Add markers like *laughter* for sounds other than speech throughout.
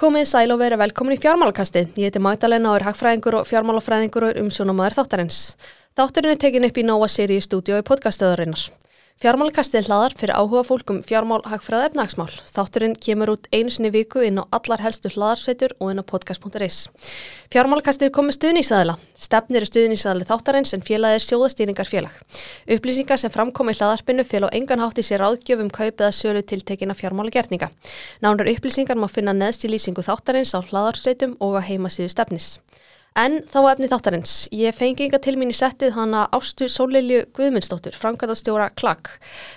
Komið sæl og verið velkomin í fjármálakasti. Ég heiti Magdalena og er hagfræðingur og fjármálafræðingur og umsjónamaður þáttarins. Þátturinn er tekin upp í Nóa Sirius stúdíu í podcastöðurinnar. Fjármálakastið hlaðar fyrir áhuga fólkum fjármál, hagfræð og efnagsmál. Þátturinn kemur út einu sinni viku inn á allar helstu hlaðarsveitur og inn á podcast.is. Fjármálakastið er komið stuðnísæðila. Stefnir er stuðnísæðali þáttarins en félagið er sjóðastýringar félag. Upplýsingar sem framkomi í hlaðarpinu fél á engan hátt í sér áðgjöfum kaupið að sölu tiltekina fjármálagerninga. Nánar upplýsingar má finna neðst í lýsingu þáttarins á hlaðarsveitum og á heimasíðu stefnis. En þá efni þáttarins. Ég fengi yngar til mín í settið hana Ástu Sólilju Guðmundsdóttur, framkvæmdastjóra KLAG.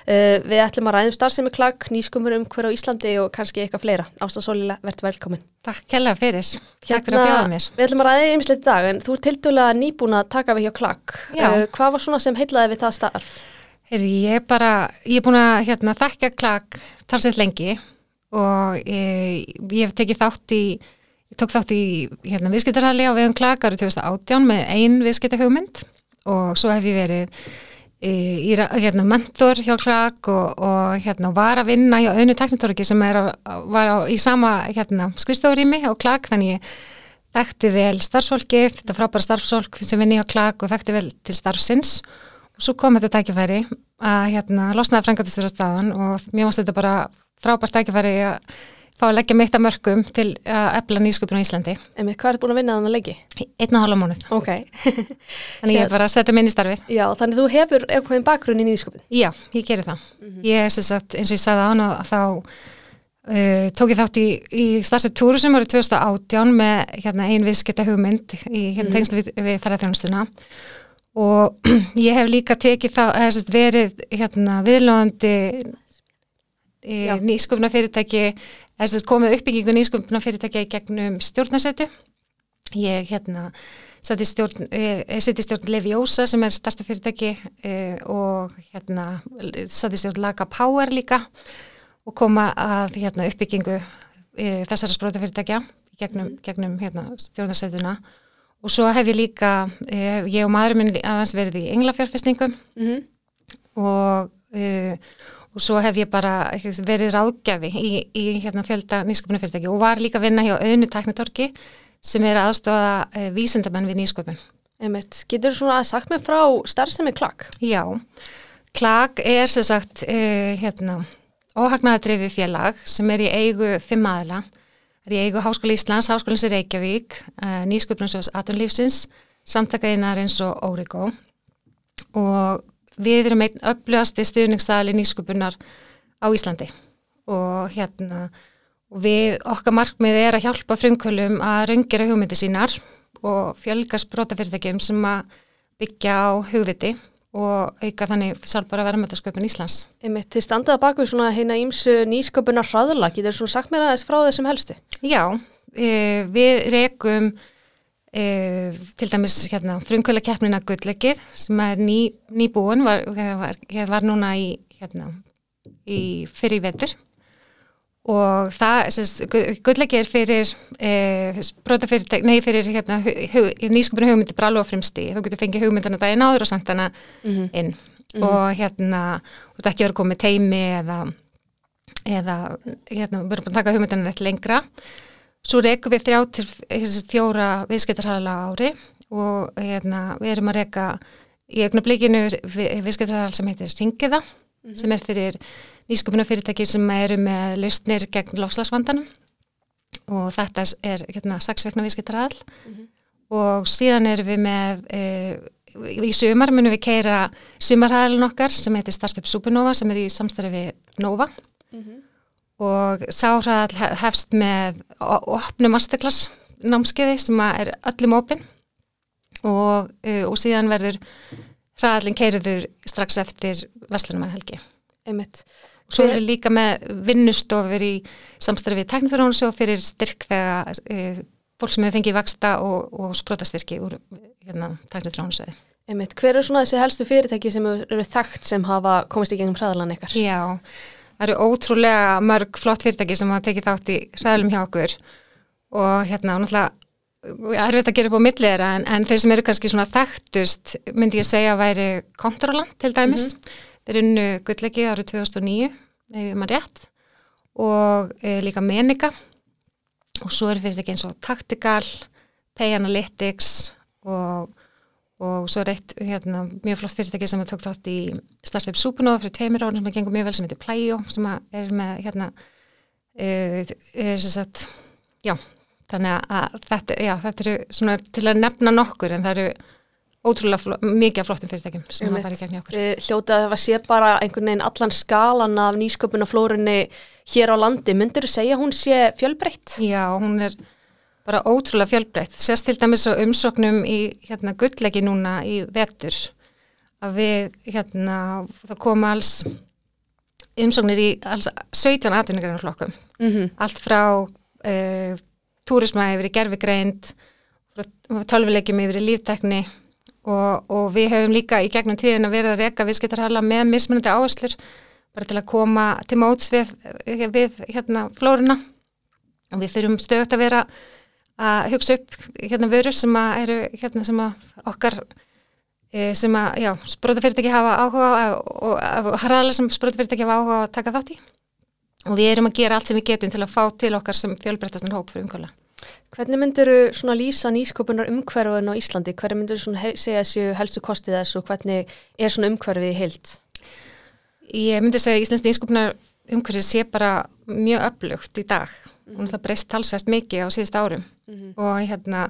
Uh, við ætlum að ræðum starfsemi KLAG, nýskumur um hver á Íslandi og kannski eitthvað fleira. Ásta Sólilja, verður velkomin. Takk kella fyrir. Takk fyrir Hérna, að bjóða mér. Við ætlum að ræða ymmislegt í dag, en þú er tildulega nýbúin að taka við hjá KLAG. Já. Uh, hvað var svona sem heitlaði við það starf? Heyri, ég er bara, ég er búin að hérna, þakka klag talsett lengi og ég, ég í, ég tók þátt í hérna, viðskiptarhali á vegum klag árið 2018 með ein viðskiptahugmynd og svo hef ég verið í, í hérna, mentor hjá klag og, og hérna, var að vinna hjá öðnu teknitorki sem á, var á, í sama hérna, skrifstofurými á klag þannig ég þekkti vel starfsfólki, þetta frábæra starfsfólk sem vinni hjá klag og þekkti vel til starfsins. Og svo kom þetta tækifæri að hérna losnaði frængatistur á staðan og mér varst þetta bara frábært tækifæri að fá að leggja mitt að mörgum til að efla nýsköpun á Íslandi Emi, hvað er búin að vinna þannig að leiki? einn og hálfa mánuð, Ok. þannig ég er bara að setja minn í starfið Já, þannig þú hefur eitthvað bakgrunn í nýsköpun. Já, ég gerir það. Ég er sem sagt, eins og ég sagði án og þá uh, tók ég þátt í, í starfstöð túrusum árið 2018 með hérna, ein viðskipta hugmynd í hérna, Mhm. tengslu við, við ferðarþjónustuna og *clears throat* ég hef líka tekið þá, eða sagt, verið hérna, viðlóðandi. Nýsköpna fyrirtæki komið uppbyggingu nýsköpna fyrirtæki gegnum stjórnasetu ég hérna seti stjórn, eh, stjórn Leviosa sem er starsta fyrirtæki eh, og hérna seti stjórn Laga Power líka og koma að hérna, uppbyggingu eh, þessara sprótafyrirtækja gegnum, gegnum hérna, stjórnarsetuna. Og svo hef ég líka ég og maðurinn aðeins verið í englafjárfestningum Mm og, uh, og svo hef ég bara verið ráðgjafi í, í hérna, fjölda nýsköpunarfyrirtæki og var líka að vinna hjá auðnu teknitorki sem er aðstofa uh, vísindamenn við nýsköpun. Emmett, getur þú svona að sagt mér frá starfsemi KLAG? Já, KLAG er sem sagt uh, hérna, óhagnaðadrifi félag sem er í eigu fimm aðila. Er í eigu Háskóli Íslands, Háskólins í Reykjavík, uh, nýsköpunarsjóðs atunlífsins, samtakaðinar eins og Órigó og við erum einn öflugasti stuðningstæðali nýsköpunar á Íslandi og hérna og við, okkar markmið er að hjálpa frumkvölum að raungjara hugmyndi sínar og fjölga sprótafyrirtækjum sem að byggja á hugviti og auka þannig sjálfbara verðmættasköpun Íslands. Emmett, þið standaða baku svona hérna ímsu nýsköpunar hraðla, getur þú svona sagt mér aðeins frá þessum helstu? Já, e, við rekum e, til dæmis hérna, frumkvöla keppnina Gulllegið sem er ný, nýbúin, var, var, var núna í, hérna, í fyrir vetur. Og það, Gulllegið er fyrir e, brotafyrirtæk, nei fyrir hérna, nýsköpuna hugmyndi bara alveg á fremsti, þú getur fengið hugmyndana daginn áður og sendt hana Mhm. inn. Og hérna, þú ert ekki verið að koma með teimi eða, eða hérna, við erum búin að taka hugmyndina rétt lengra svo rekum við þrjá til þessi, fjóra viðskiptarhæla ári og hérna, við erum að reka í augnablikinu viðskiptarhæla sem heitir Ringiða sem er fyrir nýsköpuna fyrirtæki sem eru með lausnir gegn lofslagsvandanum og þetta er hérna, sex vekna viðskiptarhæl og síðan erum við með e, í sumar munum við keira sumarhæðalinn okkar sem heitir Startup Supernova sem er í samstarfi við Nova. Og sáhræðal hefst með o- opnu masterclass námskeiði sem er öllum opinn og, uh, og síðan verður hræðalinn keiriður strax eftir Veslunumarhelgi. Svo við líka með vinnustofur í samstarfi við teknifjörðunarsjóð fyrir styrk þegar uh, fólk sem hefur fengið vaksta og, og sprótastyrki úr hérna, teknifjörðunarsjóði. Hver er svona þessi helstu fyrirtæki sem eru þekkt sem hafa komist í gengum hraðlan ykkar? Já, það eru ótrúlega mörg flott fyrirtæki sem hafa tekið þátt í hræðlum hjá okkur. Og hérna náttúrulega erfitt að gera upp á milliðra en, en þeir sem eru kannski svona þekktust myndi ég segja að væri Controlant til dæmis. Þeir unnu gullegi árið 2009 ef maður rétt og e, líka Menika. Og svo eru fyrirtæki eins og Tactical, Pay Analytics og, og svo er eitt hérna, mjög flott fyrirtæki sem tók þátt í starfleip Súpunóða fyrir tveimur árum sem við gengum mjög vel sem heitir Plæjó sem er með hérna uh, er sem sagt já, þannig að þetta, já, þetta eru svona til að nefna nokkur en það eru ótrúlega fló, mikið flottum fyrirtækjum sem hafa farið gegn hjá okkur. Hljóta að það var sér bara einhvern veginn allan skalan af nýsköpunaflórunni hér á landi. Myndur þú segja hún sé fjölbreytt? Já, hún er bara ótrúlega fjölbreytt. Sérst til dæmis á umsóknum í hérna gullegi núna í vetur að við hérna það koma alls umsóknir í alls 17 atvinningarinn mm -hmm. allt frá uh, túrisma yfir í gerfigreind tölvilegjum yfir í líftekni og, og við hefum líka í gegnum tíðin að vera að reyka viðskiptarhala með mismunandi áherslur bara til að koma til móts við, við hérna flórunna og við þurfum stöðt að vera að hugsa upp hérna vörur sem að eru hérna sem að okkar e, sem að, já, sprótafyrirtæki hafa áhuga og, og harðalega sem sprótafyrirtæki hafa áhuga að taka þátt í og við erum að gera allt sem við getum til að fá til okkar sem fjölbreyttastan hóp fyrir umkvæmlega. Hvernig myndir þú lýsa nýsköpunar umhverfun á Íslandi? Hvernig myndir þú segja þessu helstu kostið þessu og hvernig er svona umhverfið heilt? Ég myndi segja að Íslands nýsköpunar umhverfið sé bara mjög öflugt í dag mm og það breyst talsvært mikið á síðust árum mm -hmm. og hérna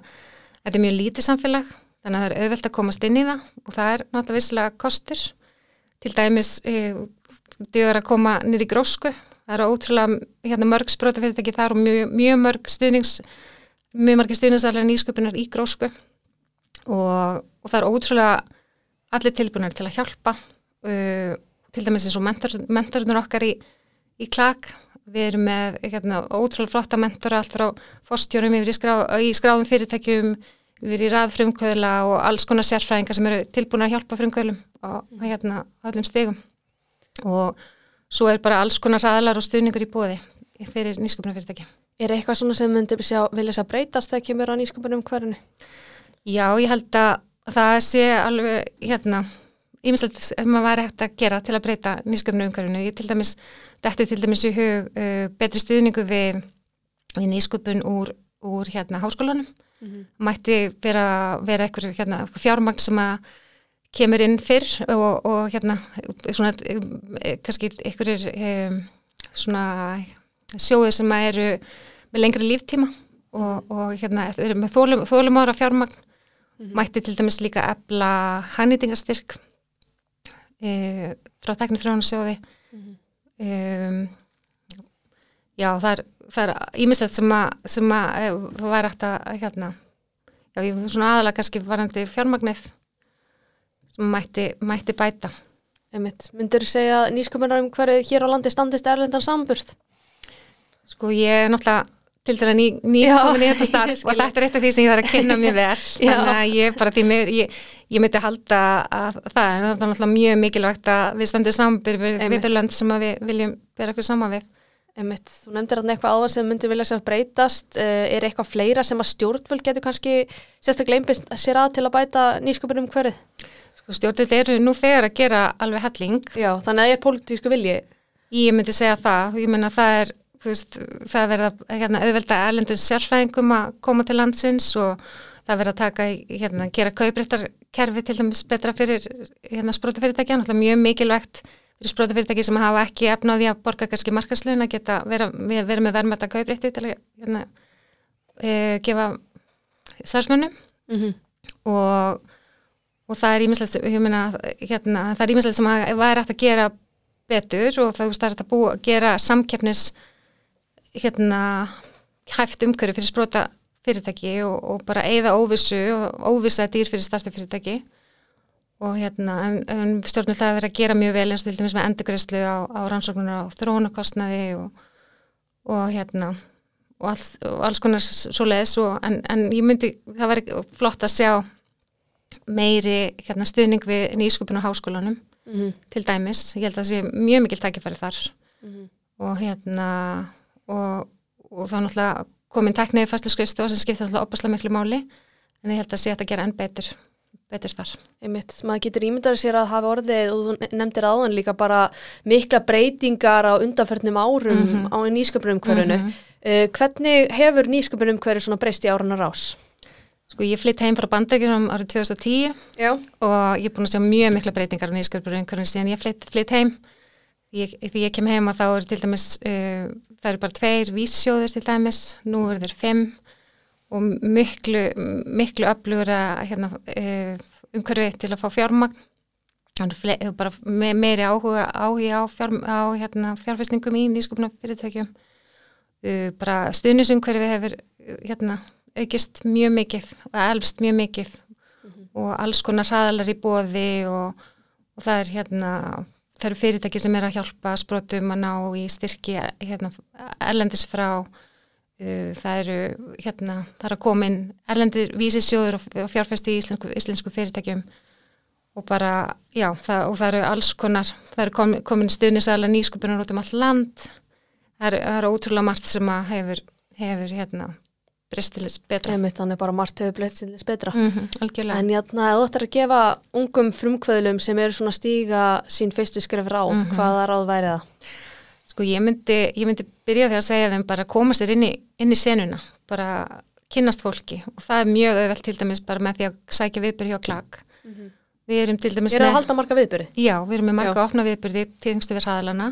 þetta er mjög lítið samfélag þannig að það er auðvelt að komast inn í það. Og það er náttúrulega vissilega kostur. Til dæmis e, þegar að koma nýri grósku það eru ótrúlega hérna, mörg sprótafyrirtæki þar og mjög, mjög mörg stuðnings mjög margir stuðningsaðlega nýsköpunar í grósku. Og, og það er ótrúlega allir tilbúinir til að hjálpa uh, til dæmis eins og mentor, mentornur okkar í, í klag við erum með hérna, ótrúlega flotta mentora allt frá fórstjórum yfir í, skrá, í skráðum fyrirtækjum yfir í raðfrumkvöðla og alls konar sérfræðingar sem eru tilbúin að hjálpa frumkvöðlum á hérna, öllum stegum og svo er bara alls konar raðlar og stuðningur í bóði fyrir nýsköpunarfyrirtækja Er eitthvað svona sem myndir vilja að breytast þegar kemur á nýsköpunum hverjunu? Já, ég held að það sé alveg, hérna, ímislegt sem maður væri hægt að gera til að breyta nýsköpunum hverjunu. Ég til dæmis, er til dæmis í hug uh, betri stuðningu við, við nýsköpun úr, úr hérna háskólanum. Mm -hmm. Mætti vera, vera eitthvað hérna, fjármagn sem að kemur inn fyrr og, og hérna, svona, eh, kannski einhverjir um, svona sjóðir sem eru með lengri líftíma og, og hérna eru með þólum, þólum ára fjármagn mm -hmm. mætti til dæmis líka ebla hannýtingarstyrk e, frá tekni þrjónusjóði mm -hmm. e, já það er er ímislegt sem að sem að e, væri hægt að hérna já ég er svona aðalega kannski varandi fjármagnið sem mætti, mætti bæta Myndur þú segja að nýsköpunar um hverju hér á landi standist erlendan samburð? Sko ég er náttúrulega til dæra ný, ný komin í þetta starf *laughs* og þetta er eitt af því sem ég þarf að kynna mér vel. *laughs* Þannig að ég bara því mér ég, ég myndi halda að það er náttúrulega mjög mikilvægt að við standum saman við, við lönd sem við viljum vera eitthvað saman við. Einmitt. Þú nefndir alltaf eitthvað áðan sem myndi vilja sem breytast. Uh, er eitthvað fleira sem að stjórnvöld getur kannski sérstaklega einbist sér að til að bæta nýsköpunum hverju? Sko stjórnvöld eru nú þegar að gera alveg helling. Já, þannig að það er pólitísku vilji. Ég myndi segja það, ég menna það er veist, það verða hérna, auðvelda erlendun sérfæðingum að koma til landsins og það verða að taka, hérna, gera kauprættarkerfi til dæmis betra fyrir hérna, sprótafyrirtækja, náttúrulega mjög mikilvægt fyrir sprótafyrirtæki sem hafa ekki efnaði að borga kannski markaslun að geta vera, vera með verðmætta kauprætti til að hérna, e, gefa starfsmönnum mm -hmm. og, og það er ímislegt hérna, það er ímislegt sem að væri hægt að gera betur og það er hægt að búa, gera samkeppnis hérna hæft umhverju fyrir sprota fyrirtæki og, og bara eigða óvissu og óvissa dýr fyrir startu fyrirtæki og hérna en, en stjórnum það að vera að gera mjög vel eins og til dæmis með endurgræslu á, á rannsóknunar á þróunarkostnaði og, og hérna og, all, og alls konar svo leiðis en, en ég myndi, það væri flott að sjá meiri hérna, stuðning við nýskupinu á háskólanum mm -hmm. til dæmis, ég held að það sé mjög mikil tækifæri þar mm -hmm. og hérna og, og þá náttúrulega komin tekniði fæsluskrifstu og sem skipta náttúrulega opaslega miklu máli en ég held að sé að gera enn betur betur þar. Einmitt, maður getur ímyndar sér að hafa orðið og þú nefndir aðan líka bara mikla breytingar á undanförnum árum mm -hmm. á nýsköpunum hverjunu. Mm -hmm. Uh, hvernig hefur nýsköpunum hverju svona breyst í áranar ás? Sko ég flytt heim frá bandagjum árið 2010 Já. og ég er búin að sjá mjög mikla breytingar á nýsköpunum síðan ég flytt, flytt heim. Ég, því ég kem heim að þá eru til dæmis, uh, það eru bara tveir víssjóðir til dæmis, nú eru þeir fimm og miklu, miklu öflugur að hérna, uh, umhverfið til að fá fjármagn. Þannig bara me meiri áhuga, á, fjár, á hérna, fjárfæstingum í nýsköpunum fyrirtækjum. Uh, bara stuðnisumhverfið hefur hérna, aukist mjög mikið og elvst mjög mikið mm -hmm. og alls konar hraðalar í bóði og, og það er hérna það eru fyrirtæki sem er að hjálpa sprótum að ná í styrki hérna, erlendis frá uh, það eru hérna það er að koma inn erlendir vísisjóður og fjárfæsti í íslensku, íslensku fyrirtækjum. Og bara, já, það, og það eru alls konar, það eru komin, komin stuðnisæla nýskupunar út um all land. Það eru, það eru ótrúlega margt sem að hefur, hefur hérna breystilis betra. Þannig bara margt hefur breystilis betra. Mm -hmm, algjörlega. En játna, ef þú ættir að gefa ungum frumkvöðlum sem eru svona stíga sín fyrstu skref ráð, mm -hmm. hvaða ráð væri það? Sko ég myndi, ég myndi byrja því að segja þeim bara koma sér inn í, inn í senuna, bara kynnast fólki og það er mjög öðvöld til dæmis bara með því að sækja viðbyrði hjá klag. Mm -hmm. Við erum til dæmis með... Við erum að halda marga viðbyrði? Já, við erum með marga Já. opna viðbyrði tíðingstu við hraðalana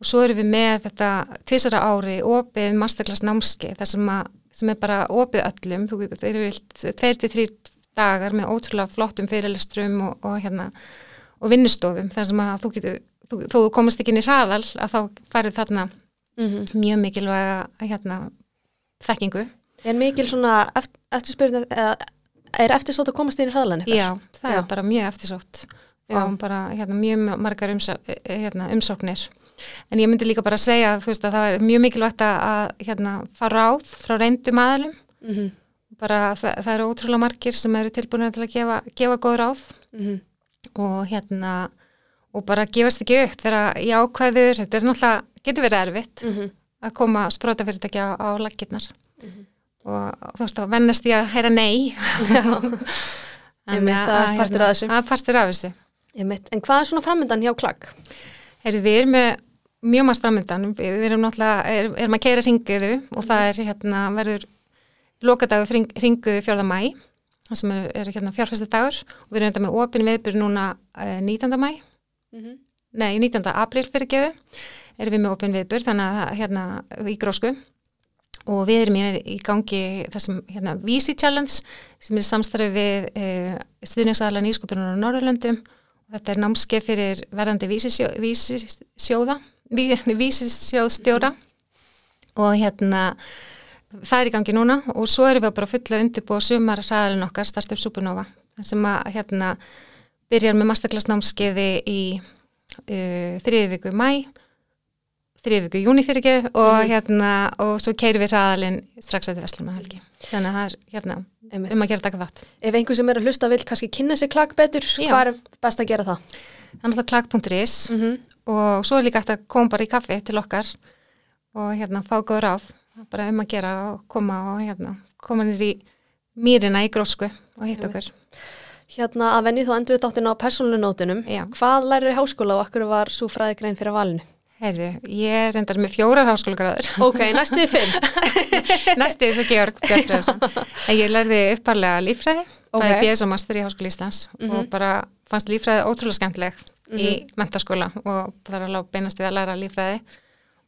og svo erum við með þetta tvísara ári opið masterclass námski þar sem að sem er bara opið öllum, þú getur, þeir eru tveir til þrý dagar með ótrúlega flottum fyrirlestrum og, og hérna og vinnustofum, þar sem að þú getur þú, þú komast ekki inn í hraðal að þá farið þarna mm -hmm. mjög mikilvæga hérna þekkingu. Er mikil svona eftirspyrðin, eða er eftirsótt að komast inn í hraðlan eitthvað? Já, það Já. er bara mjög eftirsótt og bara hérna, mjög margar umsá, hérna, umsóknir En ég myndi líka bara að segja veist, að það er mjög mikilvægt að hérna, fara áð frá reyndum aðalum. Mm -hmm. bara það, það eru ótrúlega margir sem eru tilbúin til að gefa, gefa góð ráð mm -hmm. og hérna og bara gefast ekki upp þegar í ákvæður, þetta er náttúrulega, getur verið erfitt mm -hmm. að koma sprótafyrirtækja á, á laggirnar og þú veist þá vennast ég að heyra nei. *laughs* en það er partur af þessu. Er partur af þessu. En hvað er svona framöndan hjá klagg? Heyrðu, við erum með mjög margt framöndan, við erum náttúrulega, er, erum að keira ringuðu og það er hérna verður lokadagur ring, ringuðu fjörða mæ, það sem er, er hérna fjárfæstu dagur og við erum enda með opin viðbyrð núna eh, 19. mæ, mm -hmm. nei 19. april fyrir gefu, erum við með opin viðbyrð þannig að hérna í grósku og við erum í, gangi þessum hérna Vísi Challenge sem er samstarfið við eh, stuðningsaðalega nýskupunar á Norrlöndum Þetta er námskeið fyrir verðandi vísisjóða, vísisjóðstjóra og hérna það er í gangi núna og svo erum við bara fulla undirbúa sumar ræðalinn okkar, Startup Supernova, sem að hérna byrjar með masterclass námskeiði í uh, þriði viku mæ, þriði viku júni fyrir ekki og mm. hérna og svo keirir við ræðalinn strax eftir Veslumanhelgi. Þannig að það er hérna um að gera taka þátt. Ef einhver sem er að hlusta vil kannski kynna sér klagg betur, hvað er best að gera það? Þannig að klagg.is mm -hmm. og svo er líka eftir að koma bara í kaffi til okkar og hérna fá góður af, bara um að gera og koma og hérna koma nýr í mýrina í grósku og hitta okkur. Hérna að venni þá endur við þáttina á persónunótunum. Hvað lærir í háskóla og okkur var svo fræðigrein fyrir valinu? Heyrðu, ég er endar með fjórar háskólagráður. Ok, næstu fimm. næstu þess að Georg Björnfræðsson. Ég lærði upparlega lífræði, okay. það er BS og master í Háskóli Íslands mm -hmm. og bara fannst lífræði ótrúlega skemmtileg mm -hmm. í mentaskóla og það er alveg beinast við að læra lífræði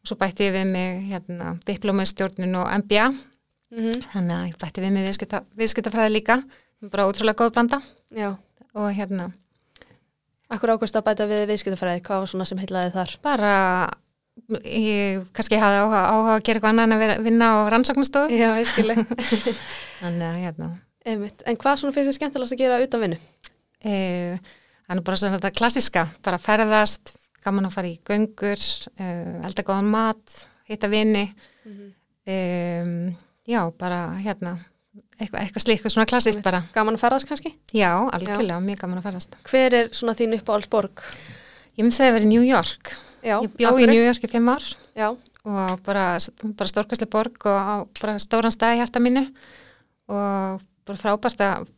og svo bætti ég við mig hérna, diplómistjórnun og MBA, mm -hmm. þannig að ég bætti við mig viðskipta, viðskiptafræði líka, bara ótrúlega góð blanda Já. og hérna Akkur ákvæmst að bæta við viðskiptafræði, hvað var svona sem heitlaði þar? Bara, ég kannski hafi áhuga, áhuga að gera eitthvað annað en að vera, vinna á rannsóknastofu. Já, ég skilji. *laughs* Þannig að, hérna. Einmitt. En hvað svona finnst þið skemmtilegast að gera utan vinnu? E, það er bara svona þetta klassiska, bara ferðast, gaman að fara í göngur, e, elda góðan mat, hitta vinni, mm -hmm. e, já, bara hérna eitthvað, eitthvað slíkt, svona klassist bara Gaman að ferðast kannski? Já, algjörlega, Já. mjög gaman að ferðast Hver er svona þín uppáhaldsborg? Ég myndi segja að vera í New York Já, Ég bjó í New York í fimm ár Já. og bara, bara stórkastli borg og bara stóran stæði hjarta mínu og bara frábært að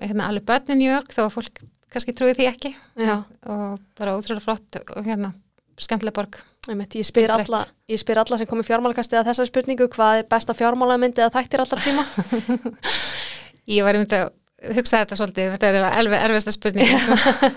hérna, alveg börn í New York þó að fólk kannski trúi því ekki Já. og bara ótrúlega flott og hérna, skemmtileg borg Einmitt, ég, spyr alla, ég spyr alla sem kom í fjármálakastið að þessa spurningu hvað er besta fjármálamyndi eða þættir allar tíma. *laughs* Ég var um þetta hugsa þetta svolítið, þetta er alveg erfiðsta spurning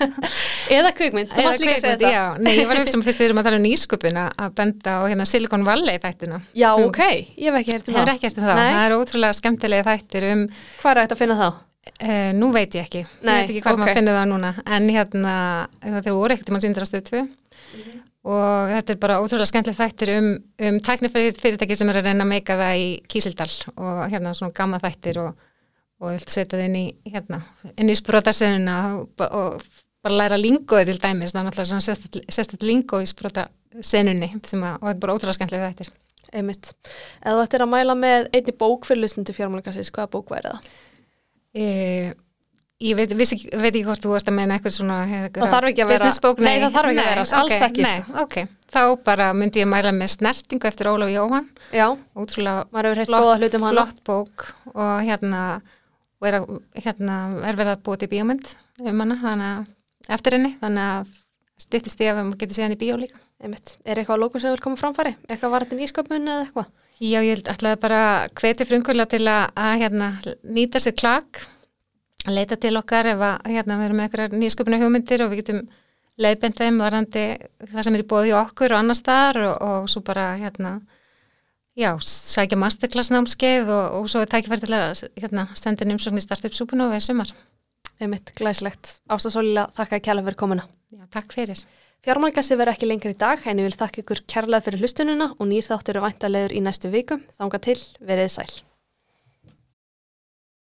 *laughs* eða kvikmynd, þú Eða þetta. já, nei, ég var að hugsa um fyrst erum að tala um nýsköpuna að benda á hérna Silicon Valley þættina. Já, Þú ok, ég hef ekki hértum Hefur það. ekki eftir það, Nei. það er ótrúlega skemmtilega þættir um, Hvað er hægt að finna þá? uh, nú veit ég ekki, Nei, ég veit ekki hvað ok. maður finnir það núna, en hérna, þeir voru ekkert mann síndir á stöðu 2 Mhm. Og þetta er bara ótrúlega skemmtilega þættir um, um tæknifyrirtæki sem er að reyna að meika það í Kísildal og hérna svona gamma þættir og, og vilt setja það inn í, hérna, inn í sprótasenuna og, og bara læra lingoði til dæmis, það er náttúrulega svona sérstætt, sérstætt lingo í sprótasenunni og þetta er bara ótrúlega skemmtilega þættir. Einmitt. Ef þú ættir að mæla með einni bók fyrir lustin til fjármálakastið, hvaða bók væri það? Ég, ég veit, vissi, veit ekki hvort þú ert að meina eitthvað svona Það þarf ekki að vera- businessbók, Nei, það þarf ekki að vera, alls ok, ekki, nei, sko. ok, þá bara myndi ég mæla með snertingu eftir Ólaf Jóhann Já, heilt Flott- hana flott bók og hérna, og er, að, hérna er verið að búa til bíómynd um hana, þannig að eftir henni, þannig að styttist ég að maður getur séð hann í bíó líka Einmitt. Er eitthvað lókum sem þú vil koma framfæri? Eitthvað var þetta nýsköpun eða eitthvað? Já, ég ætlaði bara hveti frumkvöla til að, að hérna, nýta sér klak, að leita til okkar ef að hérna, við erum með eitthvað nýsköpuna hugmyndir og við getum leiðbend þeim varandi það sem er í bóði okkur og annar staðar og, og svo bara hérna, já, sækja masterclass námskeið og, og svo er tækifæri til að hérna, stenda inn umsókn í startup súpunu og við sumar. Einmitt, glæslegt. Ásta Sólíla, þakka kærlega fyrir komuna. Já, takk fyrir. Fjármálkastið verður ekki lengur í dag en ég vil þakka ykkur kærlega fyrir hlustununa og nýr þáttur eru væntalegur í næstu viku. Þanga til, verið sæl.